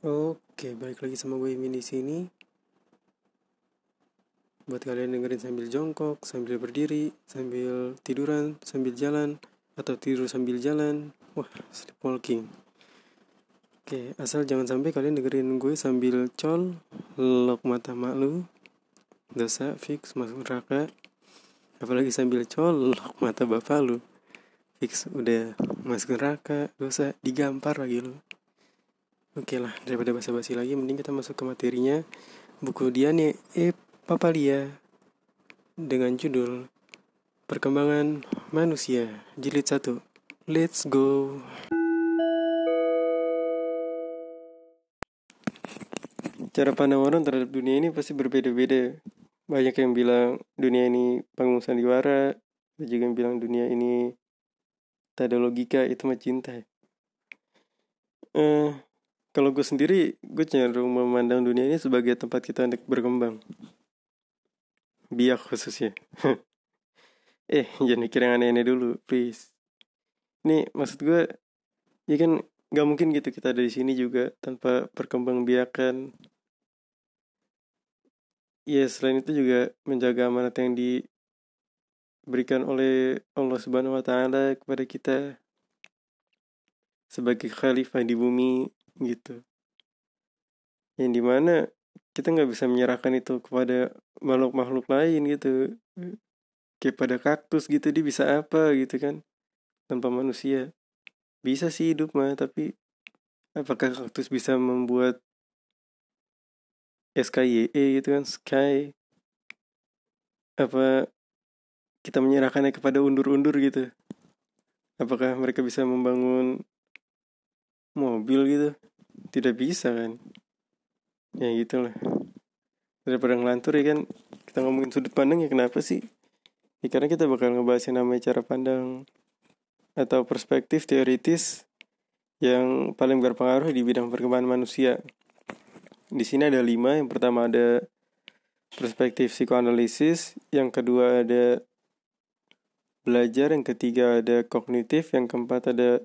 Oke, balik lagi sama gue Imin di sini. Buat kalian dengerin sambil jongkok, sambil berdiri, sambil tiduran, sambil jalan, atau tidur sambil jalan. Wah, sleepwalking. Oke, asal jangan sampai kalian dengerin gue sambil col, lok mata mak lu, dosa fix masuk neraka. Apalagi sambil col, lok mata bapak lu, fix udah masuk neraka, dosa digampar lagi lu. Oke lah, daripada basa-basi lagi, mending kita masuk ke materinya. Buku Diane E. Papalia dengan judul Perkembangan Manusia, jilid 1. Let's go. Cara pandang orang terhadap dunia ini pasti berbeda-beda. Banyak yang bilang dunia ini panggung sandiwara, ada juga yang bilang dunia ini tak ada logika, itu mah cinta. Eh, kalau gue sendiri, gue cenderung memandang dunia ini sebagai tempat kita untuk berkembang. Biak khususnya. eh, jangan mikir yang aneh-aneh dulu, please. Nih, maksud gue, ya kan gak mungkin gitu kita ada di sini juga tanpa perkembang biakan. Ya, selain itu juga menjaga amanat yang diberikan oleh Allah Subhanahu wa taala kepada kita sebagai khalifah di bumi gitu. Yang di mana kita nggak bisa menyerahkan itu kepada makhluk-makhluk lain gitu. Kayak pada kaktus gitu dia bisa apa gitu kan tanpa manusia. Bisa sih hidup mah tapi apakah kaktus bisa membuat SKYE gitu kan sky? Apa kita menyerahkannya kepada undur-undur gitu? Apakah mereka bisa membangun mobil gitu tidak bisa kan? Ya gitulah. Daripada ngelantur ya kan? Kita ngomongin sudut pandang ya kenapa sih? Ya karena kita bakal ngebahas namanya cara pandang atau perspektif teoritis yang paling berpengaruh di bidang perkembangan manusia. Di sini ada lima. Yang pertama ada perspektif psikoanalisis yang kedua ada belajar yang ketiga ada kognitif yang keempat ada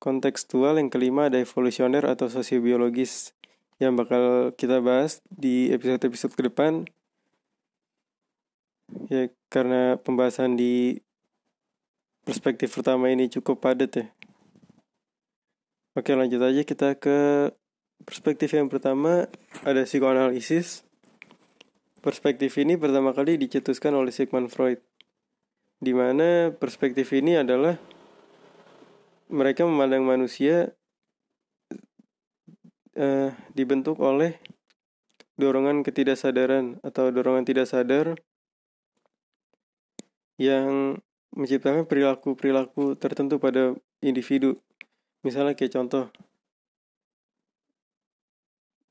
kontekstual, yang kelima ada evolusioner atau sosiobiologis yang bakal kita bahas di episode-episode ke depan. Ya, karena pembahasan di perspektif pertama ini cukup padat ya. Oke, lanjut aja kita ke perspektif yang pertama ada psikoanalisis. Perspektif ini pertama kali dicetuskan oleh Sigmund Freud. Di mana perspektif ini adalah mereka memandang manusia uh, dibentuk oleh dorongan ketidaksadaran atau dorongan tidak sadar yang menciptakan perilaku-perilaku tertentu pada individu. Misalnya kayak contoh,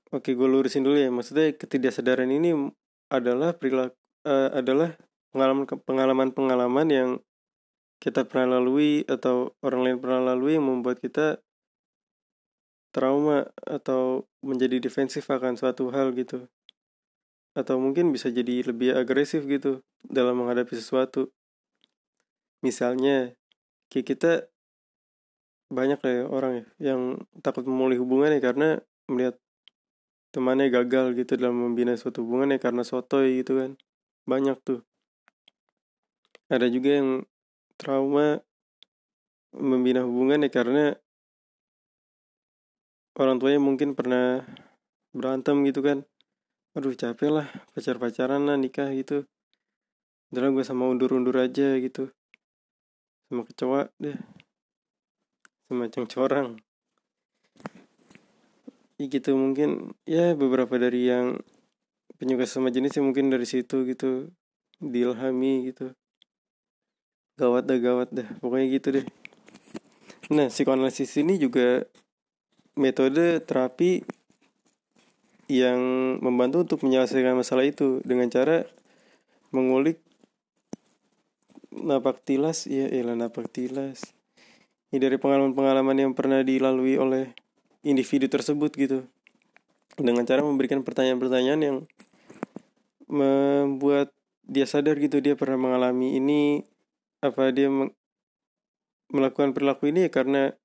oke gue lurusin dulu ya, maksudnya ketidaksadaran ini adalah perilaku uh, adalah pengalaman pengalaman pengalaman yang kita pernah lalui atau orang lain pernah lalui yang membuat kita trauma atau menjadi defensif akan suatu hal gitu. Atau mungkin bisa jadi lebih agresif gitu dalam menghadapi sesuatu. Misalnya kayak kita banyak ya orang ya yang takut memulih hubungan ya karena melihat temannya gagal gitu dalam membina suatu hubungan ya karena sotoy gitu kan. Banyak tuh. Ada juga yang trauma membina hubungan ya karena orang tuanya mungkin pernah berantem gitu kan. Aduh capek lah pacar-pacaran lah nikah gitu. Udah gue sama undur-undur aja gitu. Sama kecoa deh. Semacam corang. Ya gitu mungkin ya beberapa dari yang penyuka sama jenis ya mungkin dari situ gitu. Diilhami gitu gawat dah gawat dah. Pokoknya gitu deh. Nah psikoanalisis ini juga metode terapi yang membantu untuk menyelesaikan masalah itu dengan cara mengulik napak tilas. Ya elah napak tilas. Ya, dari pengalaman-pengalaman yang pernah dilalui oleh individu tersebut gitu. Dengan cara memberikan pertanyaan-pertanyaan yang membuat dia sadar gitu dia pernah mengalami ini apa dia melakukan perilaku ini ya karena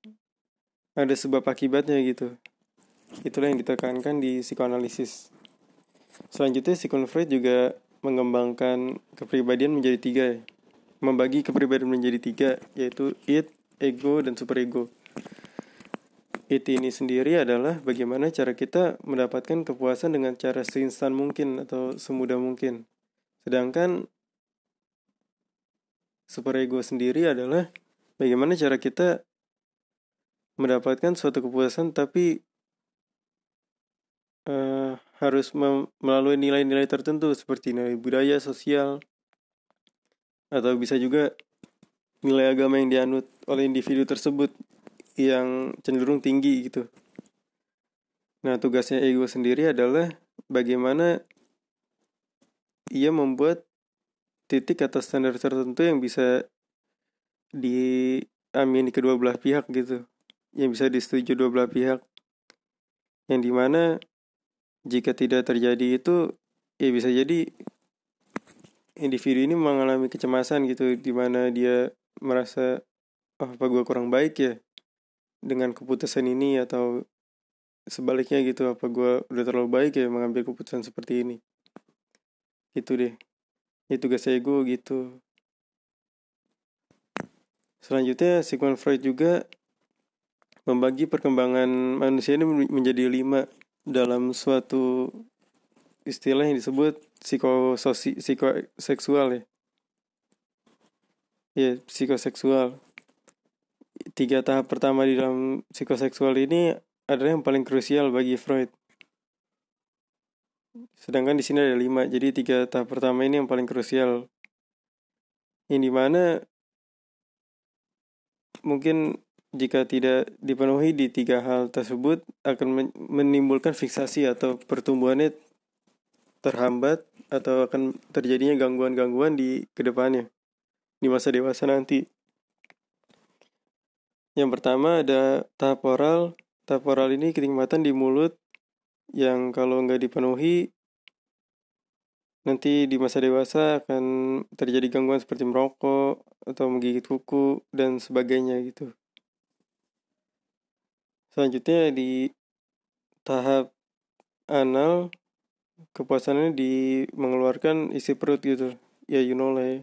ada sebab akibatnya gitu. Itulah yang ditekankan di psikoanalisis. Selanjutnya Sigmund Freud juga mengembangkan kepribadian menjadi tiga ya. membagi kepribadian menjadi tiga yaitu id ego dan superego. Id ini sendiri adalah bagaimana cara kita mendapatkan kepuasan dengan cara seinstan mungkin atau semudah mungkin. Sedangkan superego sendiri adalah bagaimana cara kita mendapatkan suatu kepuasan tapi uh, harus melalui nilai-nilai tertentu seperti nilai budaya sosial atau bisa juga nilai agama yang dianut oleh individu tersebut yang cenderung tinggi gitu. Nah, tugasnya ego sendiri adalah bagaimana ia membuat titik atau standar tertentu yang bisa diamini kedua belah pihak gitu. Yang bisa disetujui dua belah pihak. Yang di mana jika tidak terjadi itu ya bisa jadi individu ini mengalami kecemasan gitu di mana dia merasa oh, apa gue kurang baik ya dengan keputusan ini atau sebaliknya gitu apa gue udah terlalu baik ya mengambil keputusan seperti ini? Itu deh itu tugas ego gitu. Selanjutnya Sigmund Freud juga membagi perkembangan manusia ini menjadi lima. Dalam suatu istilah yang disebut psikososi psikoseksual ya. Ya psikoseksual. Tiga tahap pertama di dalam psikoseksual ini adalah yang paling krusial bagi Freud Sedangkan di sini ada lima, jadi tiga tahap pertama ini yang paling krusial. Yang di mana mungkin jika tidak dipenuhi di tiga hal tersebut akan menimbulkan fiksasi atau pertumbuhannya terhambat atau akan terjadinya gangguan-gangguan di ke depannya di masa dewasa nanti. Yang pertama ada tahap oral. Tahap oral ini kenikmatan di mulut yang kalau nggak dipenuhi nanti di masa dewasa akan terjadi gangguan seperti merokok atau menggigit kuku dan sebagainya gitu. Selanjutnya di tahap anal kepuasannya di mengeluarkan isi perut gitu. Ya you know lah ya.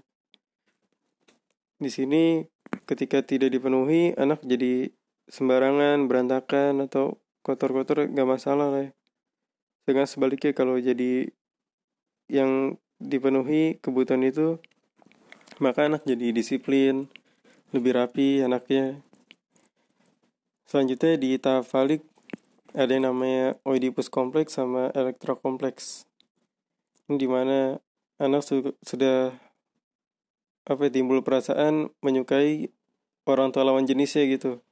Di sini ketika tidak dipenuhi anak jadi sembarangan, berantakan atau kotor-kotor gak masalah lah ya. Dengan sebaliknya kalau jadi yang dipenuhi kebutuhan itu maka anak jadi disiplin lebih rapi anaknya. Selanjutnya di tahap falik ada yang namanya Oedipus kompleks sama elektrokompleks ini di mana anak su sudah apa ya, timbul perasaan menyukai orang tua lawan jenisnya gitu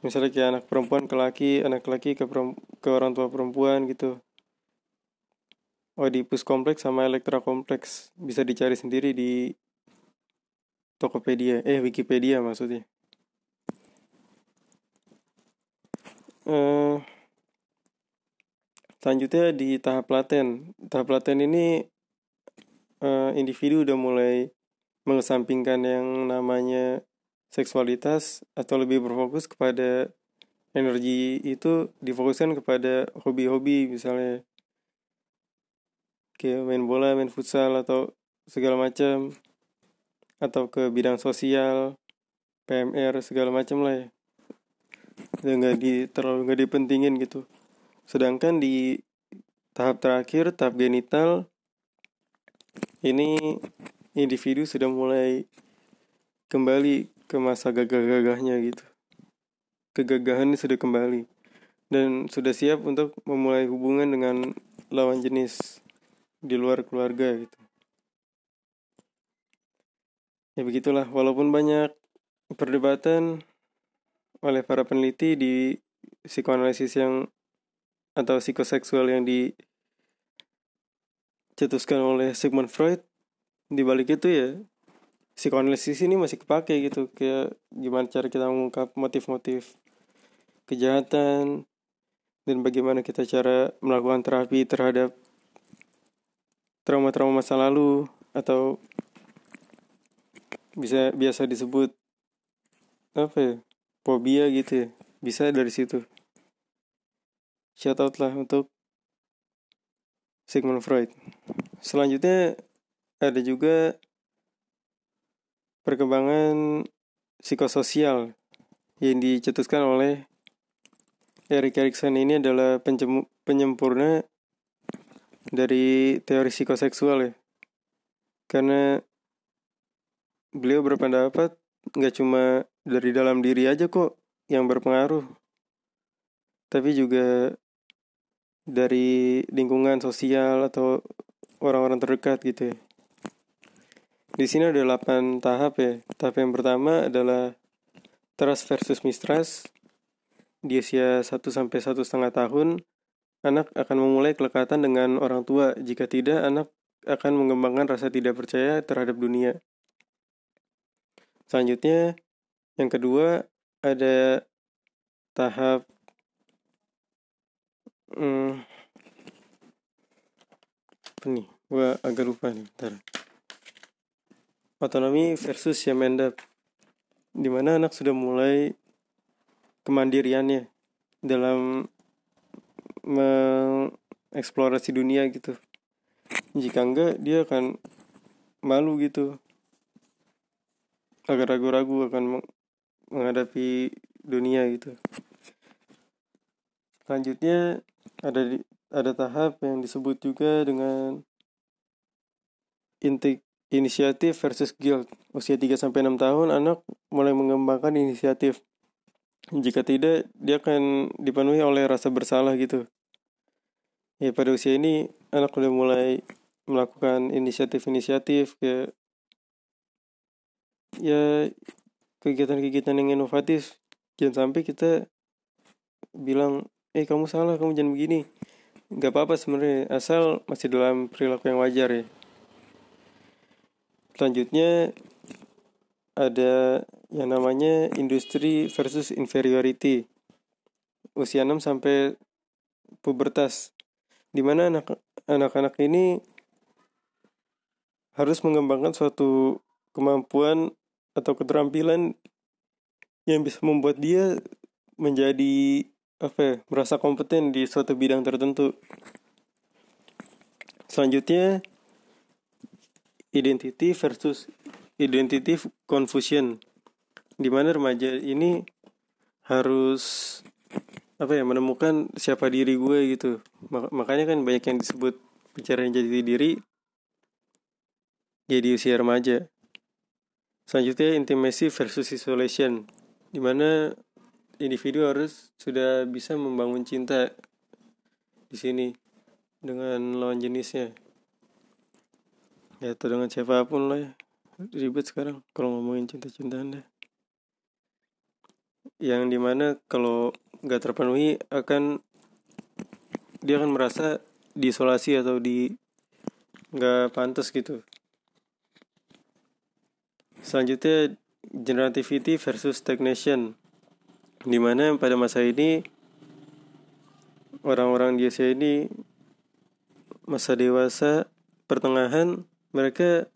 misalnya kayak anak perempuan ke laki anak laki ke, ke orang tua perempuan gitu Oedipus kompleks sama Elektra kompleks bisa dicari sendiri di Tokopedia, eh Wikipedia maksudnya. Uh, selanjutnya di tahap laten. Tahap laten ini uh, individu udah mulai mengesampingkan yang namanya seksualitas atau lebih berfokus kepada energi itu difokuskan kepada hobi-hobi misalnya kayak main bola main futsal atau segala macam atau ke bidang sosial PMR segala macam lah ya. Dan nggak di terlalu nggak dipentingin gitu. Sedangkan di tahap terakhir tahap genital ini individu sudah mulai kembali ke masa gagah-gagahnya gitu. Kegagahan sudah kembali dan sudah siap untuk memulai hubungan dengan lawan jenis di luar keluarga gitu. Ya begitulah walaupun banyak perdebatan oleh para peneliti di psikoanalisis yang atau psikoseksual yang dicetuskan oleh Sigmund Freud di balik itu ya psikoanalisis ini masih kepake gitu. Kayak gimana cara kita mengungkap motif-motif kejahatan dan bagaimana kita cara melakukan terapi terhadap trauma-trauma masa lalu atau bisa biasa disebut apa ya fobia gitu ya. Bisa dari situ. Shout out lah untuk Sigmund Freud. Selanjutnya ada juga perkembangan psikososial yang dicetuskan oleh Erik Erikson ini adalah penyempurna dari teori psikoseksual ya karena beliau berpendapat nggak cuma dari dalam diri aja kok yang berpengaruh tapi juga dari lingkungan sosial atau orang-orang terdekat gitu ya. Di sini ada 8 tahap ya. Tahap yang pertama adalah trust versus mistrust. Di usia 1 sampai satu setengah tahun, anak akan memulai kelekatan dengan orang tua. Jika tidak, anak akan mengembangkan rasa tidak percaya terhadap dunia. Selanjutnya, yang kedua ada tahap hmm, apa nih? Gua agak lupa nih, bentar. Otonomi versus Yamendap Di mana anak sudah mulai kemandiriannya dalam mengeksplorasi dunia gitu. Jika enggak, dia akan malu gitu. Agak ragu-ragu akan menghadapi dunia gitu. Selanjutnya ada di, ada tahap yang disebut juga dengan intik Inisiatif versus guilt. Usia 3 sampai 6 tahun anak mulai mengembangkan inisiatif. Jika tidak, dia akan dipenuhi oleh rasa bersalah gitu. Ya pada usia ini anak udah mulai melakukan inisiatif-inisiatif kayak ya kegiatan-kegiatan yang inovatif. Jangan sampai kita bilang, eh kamu salah, kamu jangan begini. Gak apa-apa sebenarnya, asal masih dalam perilaku yang wajar ya. Selanjutnya ada yang namanya industri versus inferiority. Usia 6 sampai pubertas. Di mana anak anak-anak ini harus mengembangkan suatu kemampuan atau keterampilan yang bisa membuat dia menjadi apa ya, merasa kompeten di suatu bidang tertentu. Selanjutnya identity versus identity confusion. Di mana remaja ini harus apa ya menemukan siapa diri gue gitu. Makanya kan banyak yang disebut pencarian jati diri jadi usia remaja. Selanjutnya intimacy versus isolation. Di mana individu harus sudah bisa membangun cinta di sini dengan lawan jenisnya ya atau dengan siapa pun lah ya. Ribet sekarang kalau ngomongin cinta-cintaan deh. Yang di mana kalau nggak terpenuhi akan dia akan merasa diisolasi atau di nggak pantas gitu. Selanjutnya generativity versus stagnation. Di mana pada masa ini orang-orang di Asia ini masa dewasa pertengahan mereka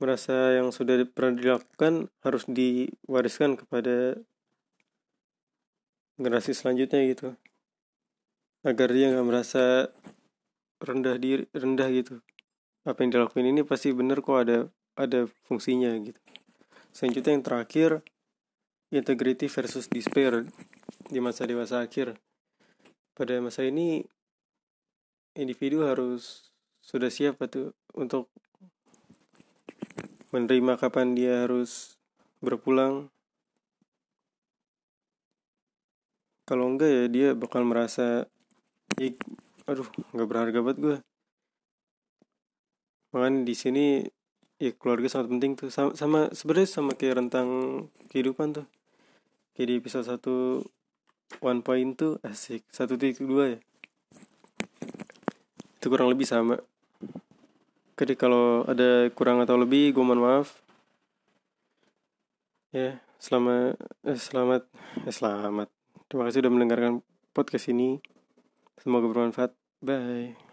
merasa yang sudah pernah dilakukan harus diwariskan kepada generasi selanjutnya gitu. Agar dia nggak merasa rendah diri rendah gitu. Apa yang dilakukan ini pasti benar kok ada ada fungsinya gitu. Selanjutnya yang terakhir integrity versus despair di masa dewasa akhir. Pada masa ini individu harus sudah siap tuh untuk menerima kapan dia harus berpulang. Kalau enggak ya dia bakal merasa ik aduh nggak berharga buat gue makanya di sini ya keluarga sangat penting tuh. Sama, sama sebenarnya sama kayak rentang kehidupan tuh. Kayak di episode satu one point tuh asik. Satu titik dua ya. Itu kurang lebih sama jadi kalau ada kurang atau lebih, gue mohon maaf. Ya, selamat, eh, selamat, eh, selamat. Terima kasih sudah mendengarkan podcast ini. Semoga bermanfaat. Bye.